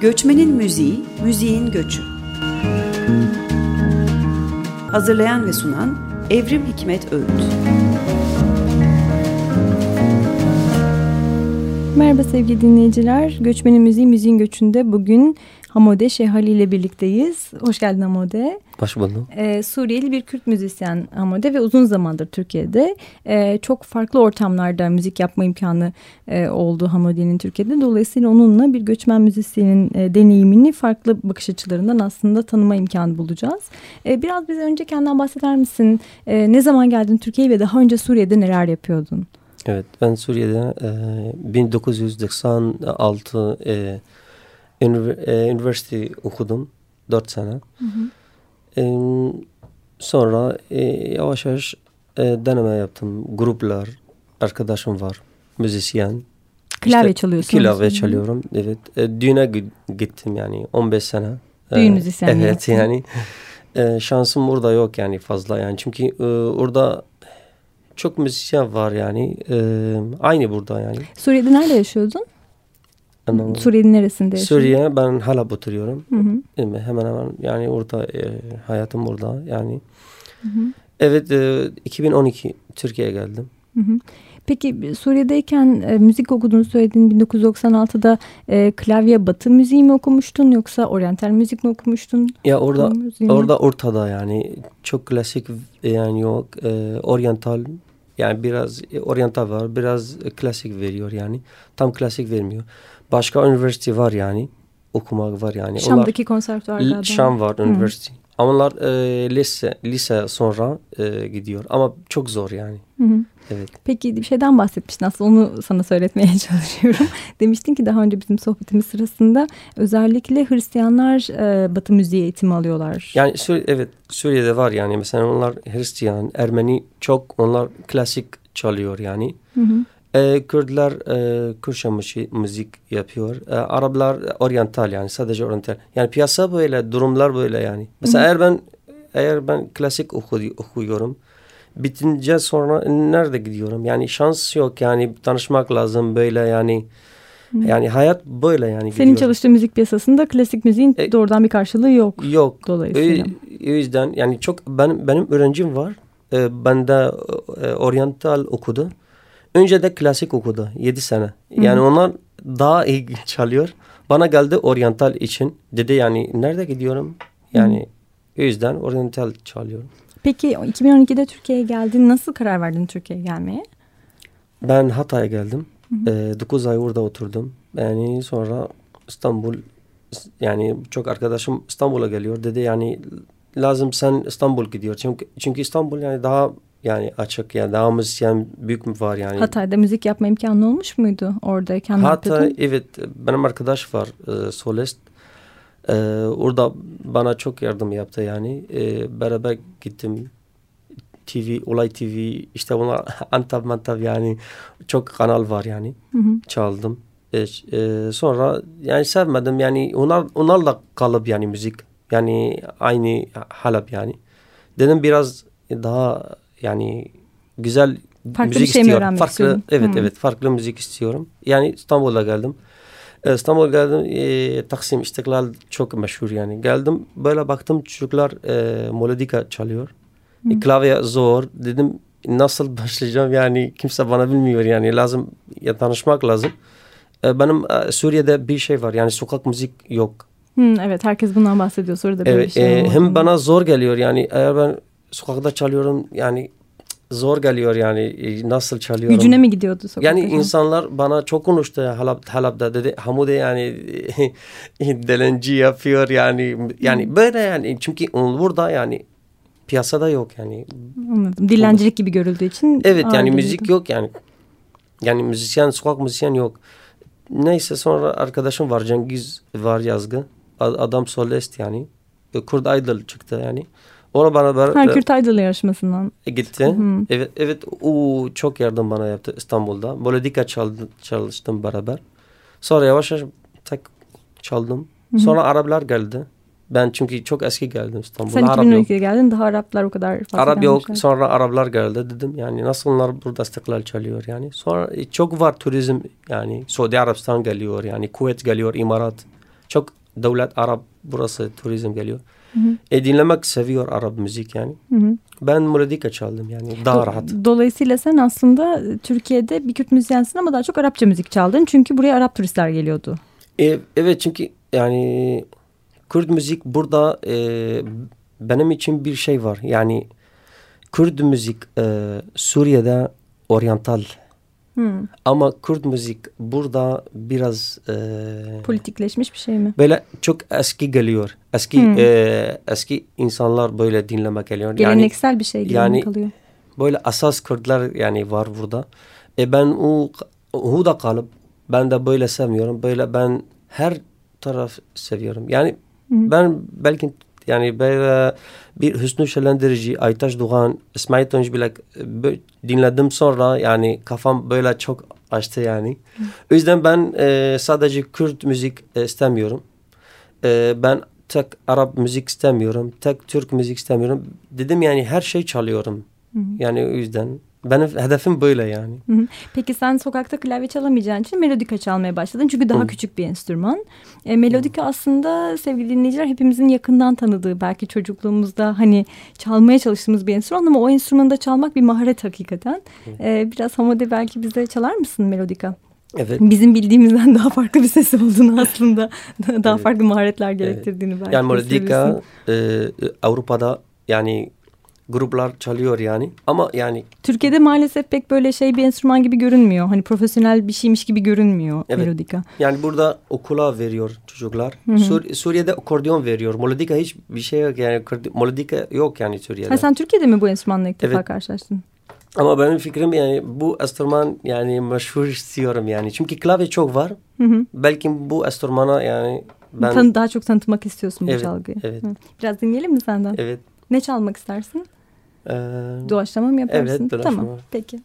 Göçmenin Müziği, Müziğin Göçü. Hazırlayan ve sunan Evrim Hikmet Öğüt. Merhaba sevgili dinleyiciler. Göçmenin Müziği, Müziğin Göçü'nde bugün Hamode Şehali ile birlikteyiz. Hoş geldin Hamode. Hoş buldum. Ee, Suriyeli bir Kürt müzisyen Hamode ve uzun zamandır Türkiye'de. Ee, çok farklı ortamlarda müzik yapma imkanı e, oldu Hamode'nin Türkiye'de. Dolayısıyla onunla bir göçmen müzisyenin e, deneyimini farklı bakış açılarından aslında tanıma imkanı bulacağız. E, biraz bize önce kendinden bahseder misin? E, ne zaman geldin Türkiye'ye ve daha önce Suriye'de neler yapıyordun? Evet ben Suriye'de e, 1996 e, üniversite okudum. Dört sene. Hı hı. E, sonra e, yavaş yavaş e, deneme yaptım. Gruplar, arkadaşım var. Müzisyen. Klavye işte, çalıyorsun. Klavye çalıyorum. Evet. E, düğüne gittim yani 15 sene. Düğün müzisyenliği. Evet yani. E, şansım burada yok yani fazla yani. Çünkü e, orada çok müzisyen var yani. E, aynı burada yani. Suriye'de nerede yaşıyordun? Anladım. Suriye'nin neresinde yaşıyorsun? Suriye ben hala oturuyorum. Hı hı. Hemen hemen yani orada e, hayatım burada yani. Hı hı. Evet e, 2012 Türkiye'ye geldim. Hı hı. Peki Suriye'deyken e, müzik okuduğunu söylediğin 1996'da e, klavye batı müziği mi okumuştun yoksa oryantal müzik mi okumuştun? Ya orada orada ortada yani çok klasik yani yok e, oryantal yani biraz oryantal var biraz klasik veriyor yani tam klasik vermiyor. Başka üniversite var yani okumak var yani. Şam'daki konservatuvarlarda. Şam var üniversite. Ama onlar e, lise lise sonra e, gidiyor ama çok zor yani. Hı hı. Evet. Peki bir şeyden bahsetmiştin aslında onu sana söyletmeye çalışıyorum. Demiştin ki daha önce bizim sohbetimiz sırasında özellikle Hristiyanlar e, Batı müziği eğitimi alıyorlar. Yani Suriye, evet Suriye'de var yani mesela onlar Hristiyan, Ermeni çok onlar klasik çalıyor yani. Hı hı. E, Kürtler e, Kürtçe müzik yapıyor. E, Araplar oryantal yani sadece oryantal. Yani piyasa böyle, durumlar böyle yani. Mesela Hı. eğer ben eğer ben klasik oku, okuyorum bitince sonra nerede gidiyorum? Yani şans yok yani tanışmak lazım böyle yani. Hı. Yani hayat böyle yani. Senin gidiyor. çalıştığın müzik piyasasında klasik müziğin e, doğrudan bir karşılığı yok. Yok. Dolayısıyla. O, yüzden yani çok benim benim öğrencim var. E, ben de e, oryantal okudu. Önce de klasik okudu 7 sene. Yani Hı. onlar daha iyi çalıyor. Bana geldi oryantal için. Dedi yani nerede gidiyorum? Yani Hı. o yüzden oryantal çalıyorum. Peki 2012'de Türkiye'ye geldin. Nasıl karar verdin Türkiye'ye gelmeye? Ben Hatay'a geldim. Hı hı. E, 9 ay orada oturdum. Yani sonra İstanbul yani çok arkadaşım İstanbul'a geliyor. Dedi yani lazım sen İstanbul gidiyor. Çünkü, çünkü İstanbul yani daha yani açık yani daha müzisyen büyük mü var yani. Hatay'da müzik yapma imkanı olmuş muydu oradayken? Hatay evet benim arkadaş var e, solist. E, orada bana çok yardım yaptı yani. E, beraber gittim TV, Olay TV işte bunlar Antap Mantap yani çok kanal var yani. Hı hı. Çaldım. E, e, sonra yani sevmedim yani onlar onlarla kalıp yani müzik yani aynı Halep yani. Dedim biraz daha yani güzel farklı müzik şey istiyorum. Farklı istiyorum. evet hmm. evet farklı müzik istiyorum. Yani İstanbul'a geldim. Ee, İstanbul geldim. E, Taksim İstiklal çok meşhur yani. Geldim böyle baktım çocuklar e, melodika çalıyor. Hmm. E, klavye zor. Dedim nasıl başlayacağım yani kimse bana bilmiyor yani lazım ya tanışmak lazım. E, benim e, Suriye'de bir şey var yani sokak müzik yok. Hmm, evet herkes bundan bahsediyor. Soruda evet, bir şey e, Hem bana zor geliyor yani eğer ben sokakta çalıyorum yani zor geliyor yani e, nasıl çalıyorum. Gücüne mi gidiyordu sokakta? Yani insanlar bana çok konuştu Halab, Halab'da dedi Hamude yani delenci yapıyor yani yani hmm. böyle yani çünkü burada yani piyasada yok yani. Anladım. Dilencilik gibi görüldüğü için. Evet yani müzik yok yani. Yani müzisyen sokak müzisyen yok. Neyse sonra arkadaşım var Cengiz var yazgı. Adam solist yani. Kurd Idol çıktı yani. Ona beraber... Ha, Kürt Idol yarışmasından. E, gitti. Hı. Evet, evet o çok yardım bana yaptı İstanbul'da. Melodika çaldı, çalıştım beraber. Sonra yavaş yavaş tek çaldım. Hı. Sonra Araplar geldi. Ben çünkü çok eski geldim İstanbul'a. Sen 2012'de geldin daha Araplar o kadar fazla Arap yok sonra Araplar geldi dedim yani nasıl onlar burada istiklal çalıyor yani. Sonra çok var turizm yani Suudi Arabistan geliyor yani Kuvvet geliyor İmarat çok devlet Arap burası turizm geliyor. Hı. E dinlemek seviyor Arap müzik yani. Hı hı. Ben melodika çaldım yani daha Do- rahat. Dolayısıyla sen aslında Türkiye'de bir Kürt müzisyensin ama daha çok Arapça müzik çaldın. Çünkü buraya Arap turistler geliyordu. E, evet çünkü yani Kürt müzik burada e, benim için bir şey var. Yani Kürt müzik e, Suriye'de oryantal Hı. ama Kürt müzik burada biraz e, Politikleşmiş bir şey mi? böyle çok eski geliyor. Eski Hmm. e, eski insanlar böyle dinlemek geliyor. Yani Geleneksel bir şey gibi yani- kalıyor? böyle asas Kürtler yani var burada. E ben o o da kalıp ben de böyle sevmiyorum. Böyle ben her taraf seviyorum. Yani Hı. ben belki yani böyle bir Hüsnü Şelendirici, Aytaş Doğan, İsmail Tunç bile dinledim sonra yani kafam böyle çok açtı yani. O yüzden ben e, sadece Kürt müzik e, istemiyorum. E, ben tek Arap müzik istemiyorum. Tek Türk müzik istemiyorum. Dedim yani her şey çalıyorum. Hı hı. Yani o yüzden benim hedefim böyle yani. Hı hı. Peki sen sokakta klavye çalamayacağın için melodika çalmaya başladın. Çünkü daha Hı. küçük bir enstrüman. E, melodika aslında sevgili dinleyiciler hepimizin yakından tanıdığı belki çocukluğumuzda hani çalmaya çalıştığımız bir enstrüman ama o enstrümanı da çalmak bir maharet hakikaten. E, biraz Hamade belki bize çalar mısın melodika? Evet. Bizim bildiğimizden daha farklı bir sesi olduğunu aslında daha Evet. farklı maharetler gerektirdiğini belki Yani melodika e, Avrupa'da yani gruplar çalıyor yani. Ama yani Türkiye'de maalesef pek böyle şey bir enstrüman gibi görünmüyor. Hani profesyonel bir şeymiş gibi görünmüyor Evet. melodika. yani burada okula veriyor çocuklar. Hı hı. Sur- Suriye'de akordeon veriyor. Melodika hiç bir şey yok yani. Melodika yok yani Suriye'de. Ha, sen Türkiye'de mi bu enstrümanla ilk defa Evet. karşılaştın? Ama benim fikrim yani bu enstrüman yani meşhur istiyorum yani. Çünkü klavye çok var. Hı hı. Belki bu enstrümana yani ben Tan- daha çok tanıtmak istiyorsun bu Evet, çalgıyı. evet. Hı. Biraz dinleyelim mi senden? evet Ne çalmak istersin? E, Doğaçlama mı yaparsın? Evet, doğaçlama. Tamam, peki.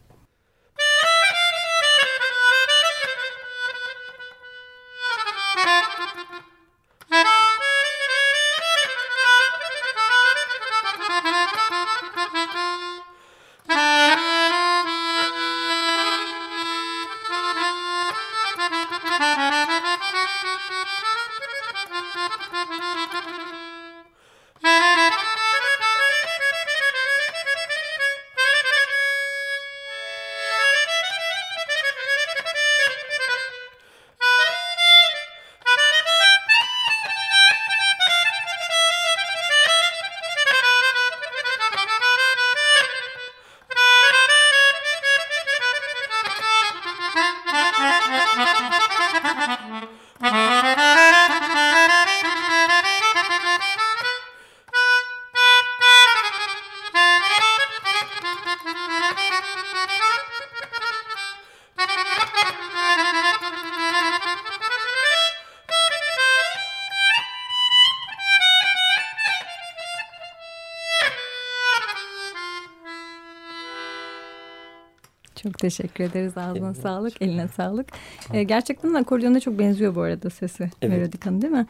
Teşekkür ederiz. Ağzına Evet. sağlık, eline sağlık. Ee, gerçekten akordeona çok benziyor bu arada sesi. Evet. Melodikanın değil mi?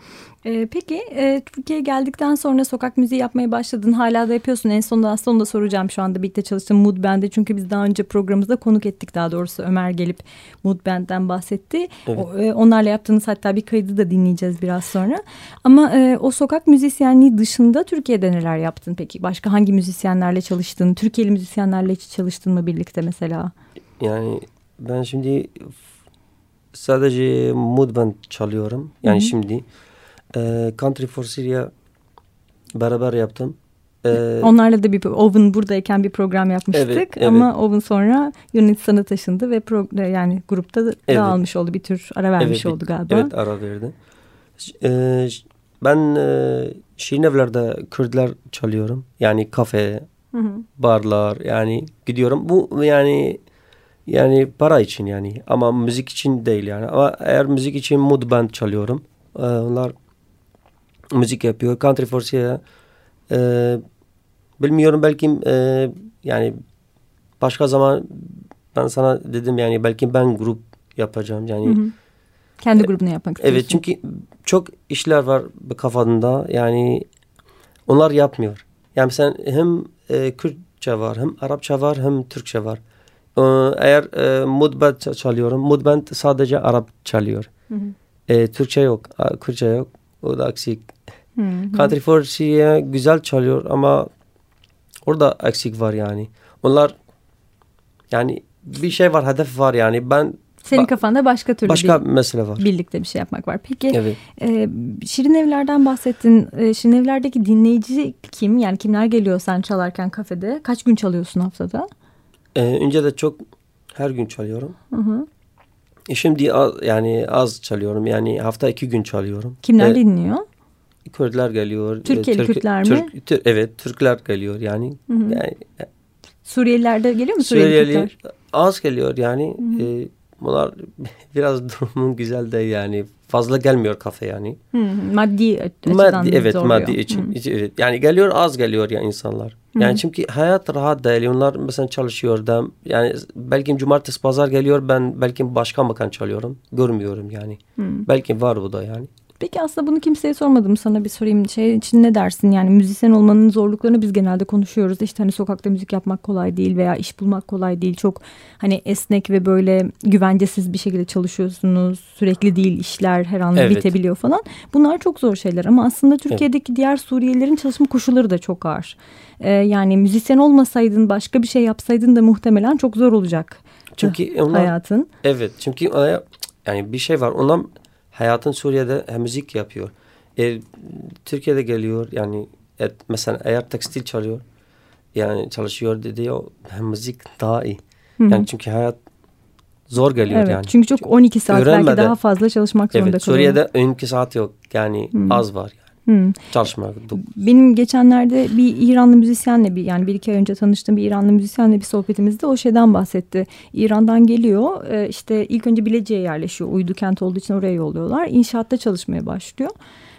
Ee, peki e, Türkiye'ye geldikten sonra sokak müziği yapmaya başladın. Hala da yapıyorsun. En sonunda aslında onu da soracağım şu anda birlikte çalıştığım Mood Band'e. Çünkü biz daha önce programımızda konuk ettik daha doğrusu. Ömer gelip Mood Band'den bahsetti. Evet. O, e, onlarla yaptığınız hatta bir kaydı da dinleyeceğiz biraz sonra. Ama e, o sokak müzisyenliği dışında Türkiye'de neler yaptın peki? Başka hangi müzisyenlerle çalıştın? Türkiye'li müzisyenlerle hiç çalıştın mı birlikte mesela? Yani ben şimdi sadece mood band çalıyorum. Yani Hı hı. şimdi e, Country for Syria beraber yaptım. E, Onlarla da bir Oven buradayken bir program yapmıştık Evet, evet. ama Oven sonra Yunanistan'a taşındı ve pro, yani grupta da Evet. dağılmış oldu bir tür ara vermiş evet, oldu galiba. Evet ara verdi. E, ben e, Şirinevler'de Kürtler çalıyorum. Yani kafe, Hı hı. barlar yani gidiyorum. Bu yani yani para için yani ama müzik için değil yani. Ama eğer müzik için mood band çalıyorum. Ee, onlar müzik yapıyor. Country for Syria e, bilmiyorum belki e, yani başka zaman ben sana dedim yani belki ben grup yapacağım yani. Hı hı. Kendi grubunu yapmak istiyorsun. Evet çünkü çok işler var kafanda yani onlar yapmıyor. Yani sen hem e, Kürtçe var hem Arapça var hem Türkçe var. Ee, eğer e, mudband çalıyorum. Mudband sadece Arap çalıyor. Hı hı. E, Türkçe yok. Kürtçe yok. O da eksik. Hı hı. Country Force'ye güzel çalıyor ama orada eksik var yani. Onlar yani bir şey var, hedef var yani. Ben Senin kafanda başka türlü başka bir, mesele var. birlikte bir şey yapmak var. Peki Evet. e, Şirin Evler'den bahsettin. E, Şirin Evler'deki dinleyici kim? Yani kimler geliyor sen çalarken kafede? Kaç gün çalıyorsun haftada? Ee, önce de çok her gün çalıyorum. Hı hı. E şimdi az, yani az çalıyorum. Yani hafta iki gün çalıyorum. Kimler Ee, dinliyor? Kürtler geliyor. Türkiye'li Türk- Kürtler mi? Türk- Tür- evet Türkler geliyor yani. Hı hı. yani Suriyeliler de geliyor mu? Suriyeli, Suriyeli Kürtler? az geliyor yani. Ee, bunlar biraz durumun güzel değil yani. Fazla gelmiyor kafe yani. Hı hı. Maddi açıdan Maddi evet zorluyor. maddi için. Hı. Evet. Yani geliyor az geliyor ya insanlar. Yani çünkü hayat rahat değil. Onlar mesela çalışıyor da yani belki cumartesi pazar geliyor ben belki başka makan çalıyorum. Görmüyorum yani. Belki var bu da yani. Peki aslında bunu kimseye sormadım sana bir sorayım. Şey için ne dersin yani müzisyen olmanın zorluklarını biz genelde konuşuyoruz. İşte hani sokakta müzik yapmak kolay değil veya iş bulmak kolay değil. Çok hani esnek ve böyle güvencesiz bir şekilde çalışıyorsunuz. Sürekli değil işler her an Evet. bitebiliyor falan. Bunlar çok zor şeyler ama aslında Türkiye'deki diğer Suriyelilerin çalışma koşulları da çok ağır. Ee, yani müzisyen olmasaydın başka bir şey yapsaydın da muhtemelen çok zor olacak. Çünkü onlar hayatın. Evet çünkü yani bir şey var. Onlar hayatın Suriye'de hem müzik yapıyor. E, Türkiye'de geliyor yani e, mesela eğer tekstil çalıyor yani çalışıyor dedi o hem müzik daha iyi. Hı hı. Yani çünkü hayat zor geliyor Evet, yani. çünkü çok 12 saat belki öğrenmeden- daha fazla çalışmak zorunda Evet kalıyor. Suriye'de 12 saat yok yani az var yani Hmm. çalışmak. Benim geçenlerde bir İranlı müzisyenle bir yani bir iki ay önce tanıştığım bir İranlı müzisyenle bir sohbetimizde o şeyden bahsetti. İran'dan geliyor e, işte ilk önce Bilecik'e yerleşiyor. Uydu kent olduğu için oraya yolluyorlar. İnşaatta çalışmaya başlıyor.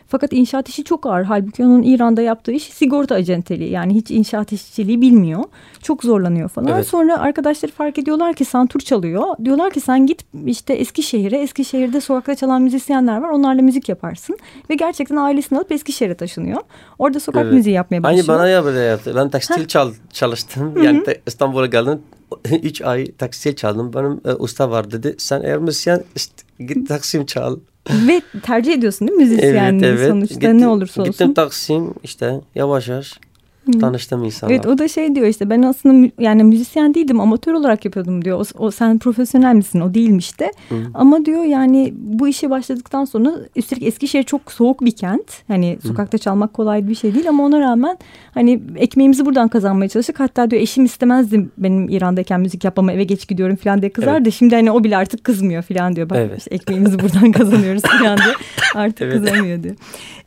Fakat inşaat işi çok ağır. Halbuki onun İran'da yaptığı iş sigorta acenteliği. Yani hiç inşaat işçiliği bilmiyor. Çok zorlanıyor falan. Evet. Sonra arkadaşları fark ediyorlar ki santur çalıyor. Diyorlar ki sen git işte Eskişehir'e. Eskişehir'de sokakta çalan müzisyenler var. Onlarla müzik yaparsın. Ve gerçekten ailesini alıp Eskişehir'e taşınıyor. Orada sokak Evet. müziği yapmaya başlıyor. Aynı bana ya böyle yaptı. Ben tekstil çal, çalıştım. Yani İstanbul'a geldim. Üç ay tekstil çaldım. Benim e, usta var dedi. Sen eğer müzisyen işte, git Taksim çal. Ve tercih ediyorsun değil mi müzisyenliği sonuçta Gittim- ne olursa olsun. Gittim Taksim işte yavaş yavaş tanıştım insanlar. Evet o da şey diyor işte ben aslında yani müzisyen değildim amatör olarak yapıyordum diyor. O, o sen profesyonel misin o değilmiş de. Ama diyor yani bu işe başladıktan sonra üstelik Eskişehir çok soğuk bir kent. Hani sokakta çalmak kolay bir şey değil ama ona rağmen hani ekmeğimizi buradan kazanmaya çalıştık. Hatta diyor eşim istemezdi benim İran'dayken müzik yapmama eve geç gidiyorum falan diye kızar Evet. şimdi hani o bile artık kızmıyor falan diyor. Bak Evet. işte ekmeğimizi buradan kazanıyoruz falan diyor. Artık Evet. kızamıyor diyor.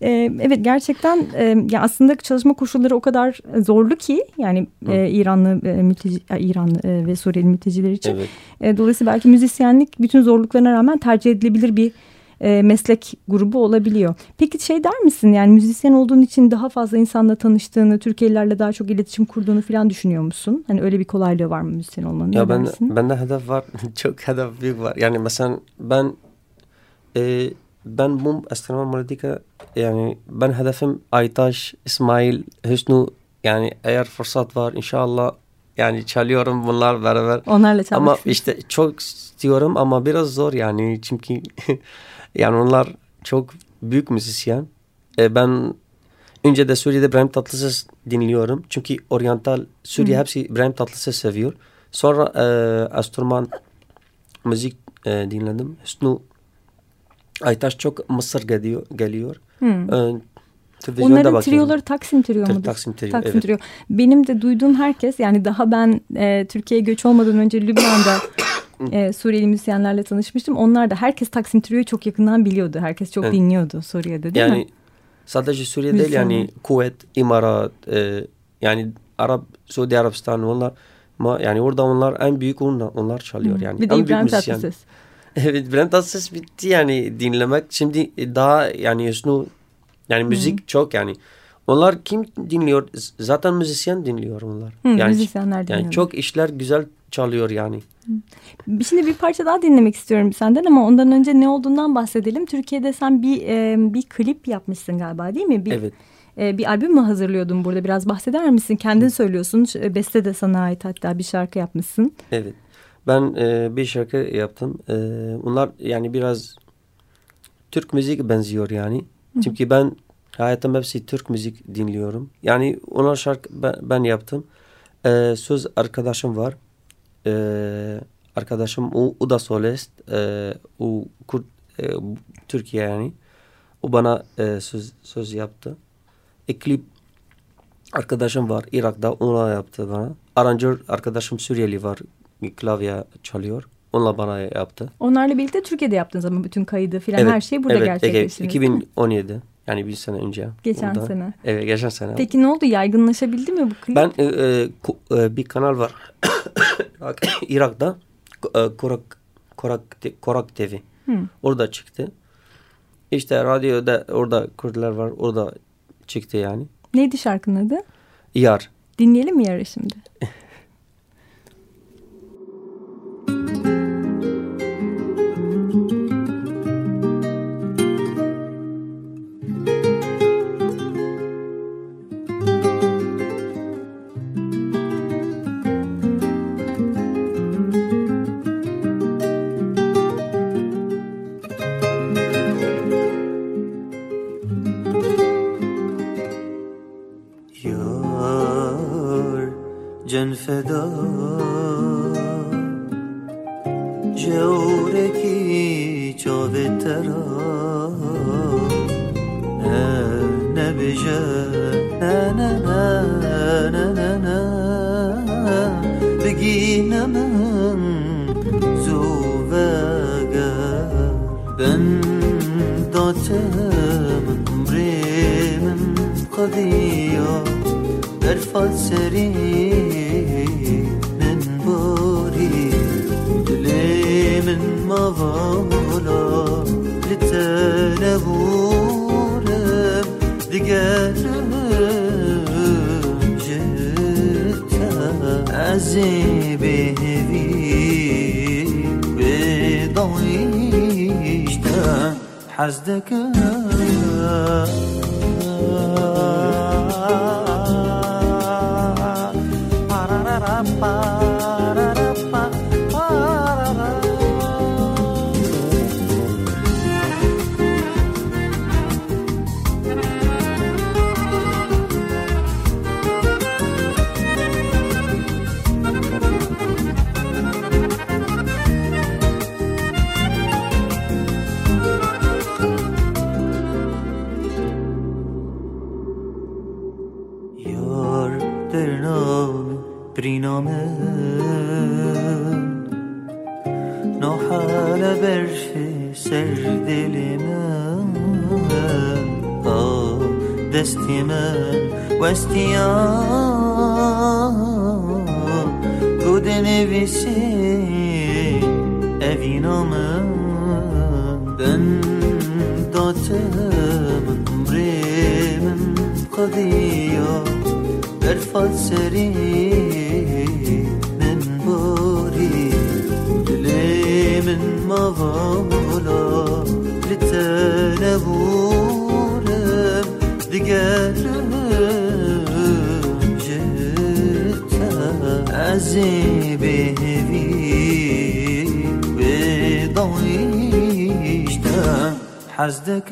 Ee, evet gerçekten e, ya aslında çalışma koşulları o kadar zorlu ki yani e, İranlı e, mülteci İranlı e, ve Suriyeli mülteciler için. Evet. E, dolayısıyla belki müzisyenlik bütün zorluklarına rağmen tercih edilebilir bir e, meslek grubu olabiliyor. Peki şey der misin yani müzisyen olduğun için daha fazla insanla tanıştığını, Türkiye'lilerle daha çok iletişim kurduğunu falan düşünüyor musun? Hani öyle bir kolaylığı var mı müzisyen olmanın? Ya ben bende hedef var. Çok hedef büyük var. Yani mesela ben e, ben bu astronom melodika yani ben hedefim Aytaş, İsmail, Hüsnü yani eğer fırsat var inşallah yani çalıyorum bunlar beraber. Onlarla çalmak Ama işte çok istiyorum ama biraz zor yani çünkü yani onlar çok büyük müzisyen. E, ben önce de Suriye'de İbrahim Tatlıses dinliyorum. Çünkü oryantal Suriye hepsi İbrahim Tatlıses seviyor. Sonra e, Asturman müzik e, dinledim. Hüsnü Aytaş çok Mısır geliyor. geliyor. Hmm. E, televizyonda Onların bakıyorum. trioları Taksim trio mudur? Taksim trio, Taksim evet. trio. Benim de duyduğum herkes yani daha ben e, Türkiye'ye göç olmadan önce Lübnan'da e, Suriyeli müzisyenlerle tanışmıştım. Onlar da herkes Taksim Trio'yu çok yakından biliyordu. Herkes çok Evet. dinliyordu Suriye'de değil yani mi? sadece Suriye değil yani. Kuveyt, İmarat, e, yani Arap, Suudi Arabistan onlar ama yani orada onlar en büyük onlar, onlar çalıyor yani. Bir de en büyük İbrahim müzisyen. Tatlıses. Evet İbrahim Tatlıses bitti yani dinlemek. Şimdi daha yani Hüsnü yani müzik çok yani. Onlar kim dinliyor? Zaten müzisyen dinliyor onlar. Hı, yani, müzisyenler dinliyor. yani çok işler güzel çalıyor yani. Şimdi bir parça daha dinlemek istiyorum senden ama ondan önce ne olduğundan bahsedelim. Türkiye'de sen bir e, bir klip yapmışsın galiba değil mi? Bir, Evet. e, bir albüm mü hazırlıyordun burada? Biraz bahseder misin? Kendin söylüyorsun. Ş- Beste de sana ait hatta bir şarkı yapmışsın. Evet. Ben e, bir şarkı yaptım. E, bunlar yani biraz Türk müzik benziyor yani. Çünkü ben hayatım hepsi Türk müzik dinliyorum. Yani ona şarkı ben, ben yaptım. Ee, söz arkadaşım var. Ee, arkadaşım o, o da solist. Ee, o Kürt, e, Türkiye yani. O bana e, söz, söz yaptı. E, klip arkadaşım var Irak'ta ona yaptı bana. Aranjör arkadaşım Suriyeli var. Klavye çalıyor. Onunla bana yaptı. Onlarla birlikte Türkiye'de yaptınız ama bütün kaydı filan her şeyi burada evet, gerçekleştirdiniz. Evet, 2017. Yani bir sene önce. Geçen Burada. sene. Evet, geçen sene. Peki ne oldu? Yaygınlaşabildi mi bu klip? Ben e, e, e, bir kanal var. Irak'ta e, Korak Korak Korak TV. Hı. Orada çıktı. İşte radyoda orada Kürtler var. Orada çıktı yani. Neydi şarkının adı? Yar. Dinleyelim mi yarı şimdi? من بوري. دلي من مظالة لتنبورم عزيبي هذي بضيشتا حزدك دینامن نحال برش سر دل من. آه، دست من وستیا آه. بود نویسی اوینا من دن داته من عمره من قضیه در فات سریم من مظالة لتنبورم دقالم جتا عزيبي هذي بضيشتا حزدك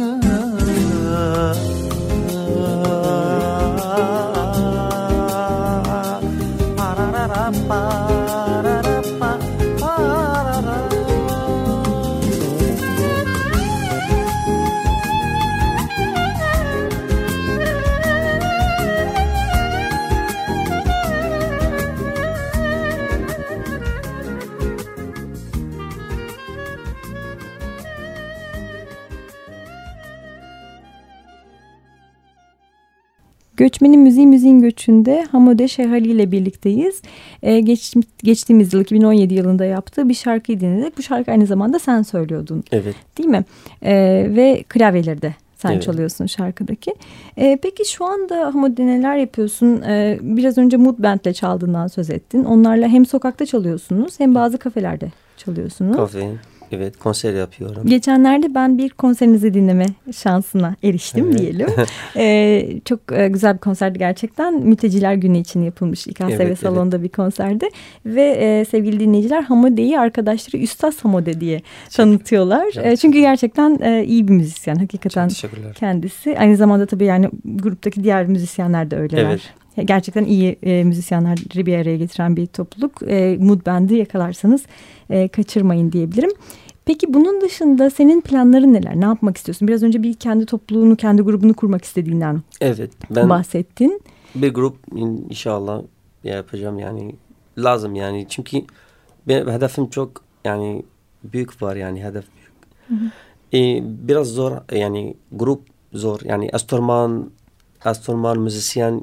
Göçmenin Müziği Müziğin Göçü'nde Hamode Şehali ile birlikteyiz. Ee, geç, geçtiğimiz yıl 2017 yılında yaptığı bir şarkıyı dinledik. Bu şarkı aynı zamanda sen söylüyordun Evet. değil mi? Ee, ve klavyeleri de sen Evet. çalıyorsun şarkıdaki. Ee, peki şu anda Hamode neler yapıyorsun? Ee, biraz önce Mood Band'le çaldığından söz ettin. Onlarla hem sokakta çalıyorsunuz hem bazı kafelerde çalıyorsunuz. Kafe. Evet konser yapıyorum. Geçenlerde ben bir konserinizi dinleme şansına eriştim Evet. diyelim. Ee, çok e, güzel bir konserdi gerçekten. Mülteciler Günü için yapılmış İKSV Evet, evet. salonunda bir konserdi. Ve e, sevgili dinleyiciler Hamode'yi arkadaşları Üstad Hamode diye tanıtıyorlar. Evet. E, çünkü gerçekten e, iyi bir müzisyen. Hakikaten kendisi. Aynı zamanda tabii yani gruptaki diğer müzisyenler de öyleler. Evet. Gerçekten iyi e, müzisyenleri bir araya getiren bir topluluk. E, Mood Band'i yakalarsanız e, kaçırmayın diyebilirim. Peki bunun dışında senin planların neler? Ne yapmak istiyorsun? Biraz önce bir kendi topluluğunu, kendi grubunu kurmak istediğinden Evet ben bahsettin. bir grup in- inşallah yapacağım yani lazım yani çünkü benim hedefim çok yani büyük var yani hedef büyük. Ee, biraz zor yani grup zor yani enstrüman enstrüman müzisyen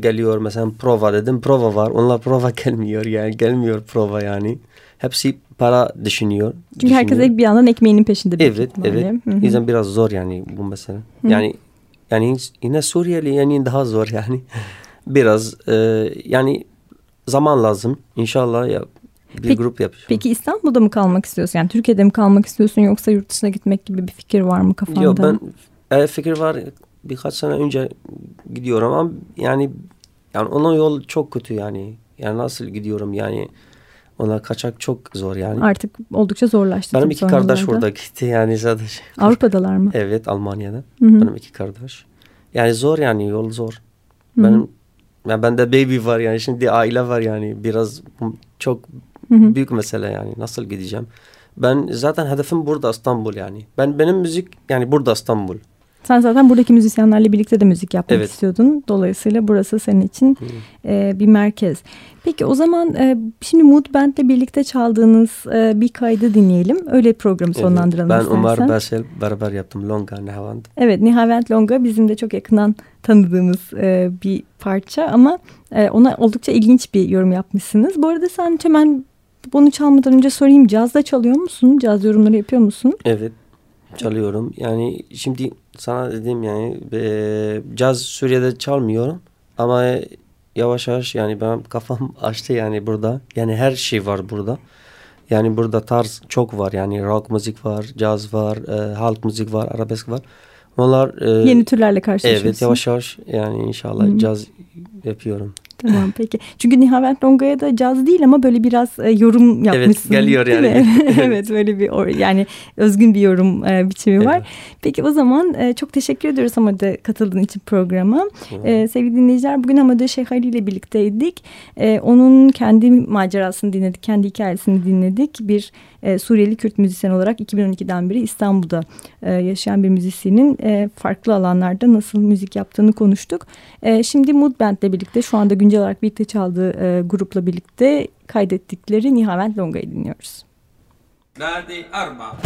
geliyor mesela prova dedim prova var onlar prova gelmiyor yani gelmiyor prova yani hepsi para düşünüyor. Çünkü herkes düşünüyor. ek bir yandan ekmeğinin peşinde. Evet, evet. Hı hı. Yüzden biraz zor yani bu mesele. Yani yani yine Suriyeli yani daha zor yani. biraz e, yani zaman lazım. İnşallah ya bir Peki- grup yapacağım. Peki İstanbul'da mı kalmak istiyorsun? Yani Türkiye'de mi kalmak istiyorsun yoksa yurt dışına gitmek gibi bir fikir var mı kafanda? Yok ben e, fikir var birkaç sene önce gidiyorum ama yani yani onun yol çok kötü yani. Yani nasıl gidiyorum yani ona kaçak çok zor yani. Artık oldukça zorlaştı. Benim iki kardeş orada gitti yani sadece. Avrupa'dalar mı? Evet Almanya'da. Hı hı. Benim iki kardeş. Yani zor yani yol zor. Hı hı. Benim ya bende baby var yani şimdi aile var yani biraz çok Hı hı. büyük mesele yani nasıl gideceğim. Ben zaten hedefim burada İstanbul yani. Ben benim müzik yani burada İstanbul. Sen zaten buradaki müzisyenlerle birlikte de müzik yapmak Evet. istiyordun. Dolayısıyla burası senin için e, bir merkez. Peki o zaman e, şimdi Mood Band'le birlikte çaldığınız e, bir kaydı dinleyelim. Öyle programı Evet, sonlandıralım ben istersen. Umar Basel beraber yaptım Longa Nehavand. Evet Nihavent Longa bizim de çok yakından tanıdığımız e, bir parça ama e, ona oldukça ilginç bir yorum yapmışsınız. Bu arada sen hemen bunu çalmadan önce sorayım cazda çalıyor musun? Caz yorumları yapıyor musun? Evet çalıyorum. Yani şimdi sana dedim yani e, caz Suriye'de çalmıyorum ama yavaş yavaş yani benim kafam açtı yani burada. Yani her şey var burada. Yani burada tarz çok var yani rock müzik var, caz var, e, halk müzik var, arabesk var. Onlar e, Yeni türlerle karşılaşıyorsun. Evet yavaş yavaş yani inşallah Hı. caz yapıyorum. Tamam peki. Çünkü Nihavent Longa'ya da caz değil ama böyle biraz e, yorum yapmışsın. geliyor değil yani. evet böyle bir or- yani özgün bir yorum e, biçimi var. Evet. Peki o zaman e, çok teşekkür ediyoruz Hamade katıldığın için programa. E, sevgili dinleyiciler bugün Hamade Şeyh Ali ile birlikteydik. E, onun kendi macerasını dinledik, kendi hikayesini dinledik. Bir e, Suriyeli Kürt müzisyen olarak 2012'den beri İstanbul'da e, yaşayan bir müzisyenin e, farklı alanlarda nasıl müzik yaptığını konuştuk. E, şimdi Mood Band'le birlikte şu anda güncel ikinci olarak birlikte çaldığı e, grupla birlikte kaydettikleri Nihavent Longa'yı dinliyoruz. Verdi Arma.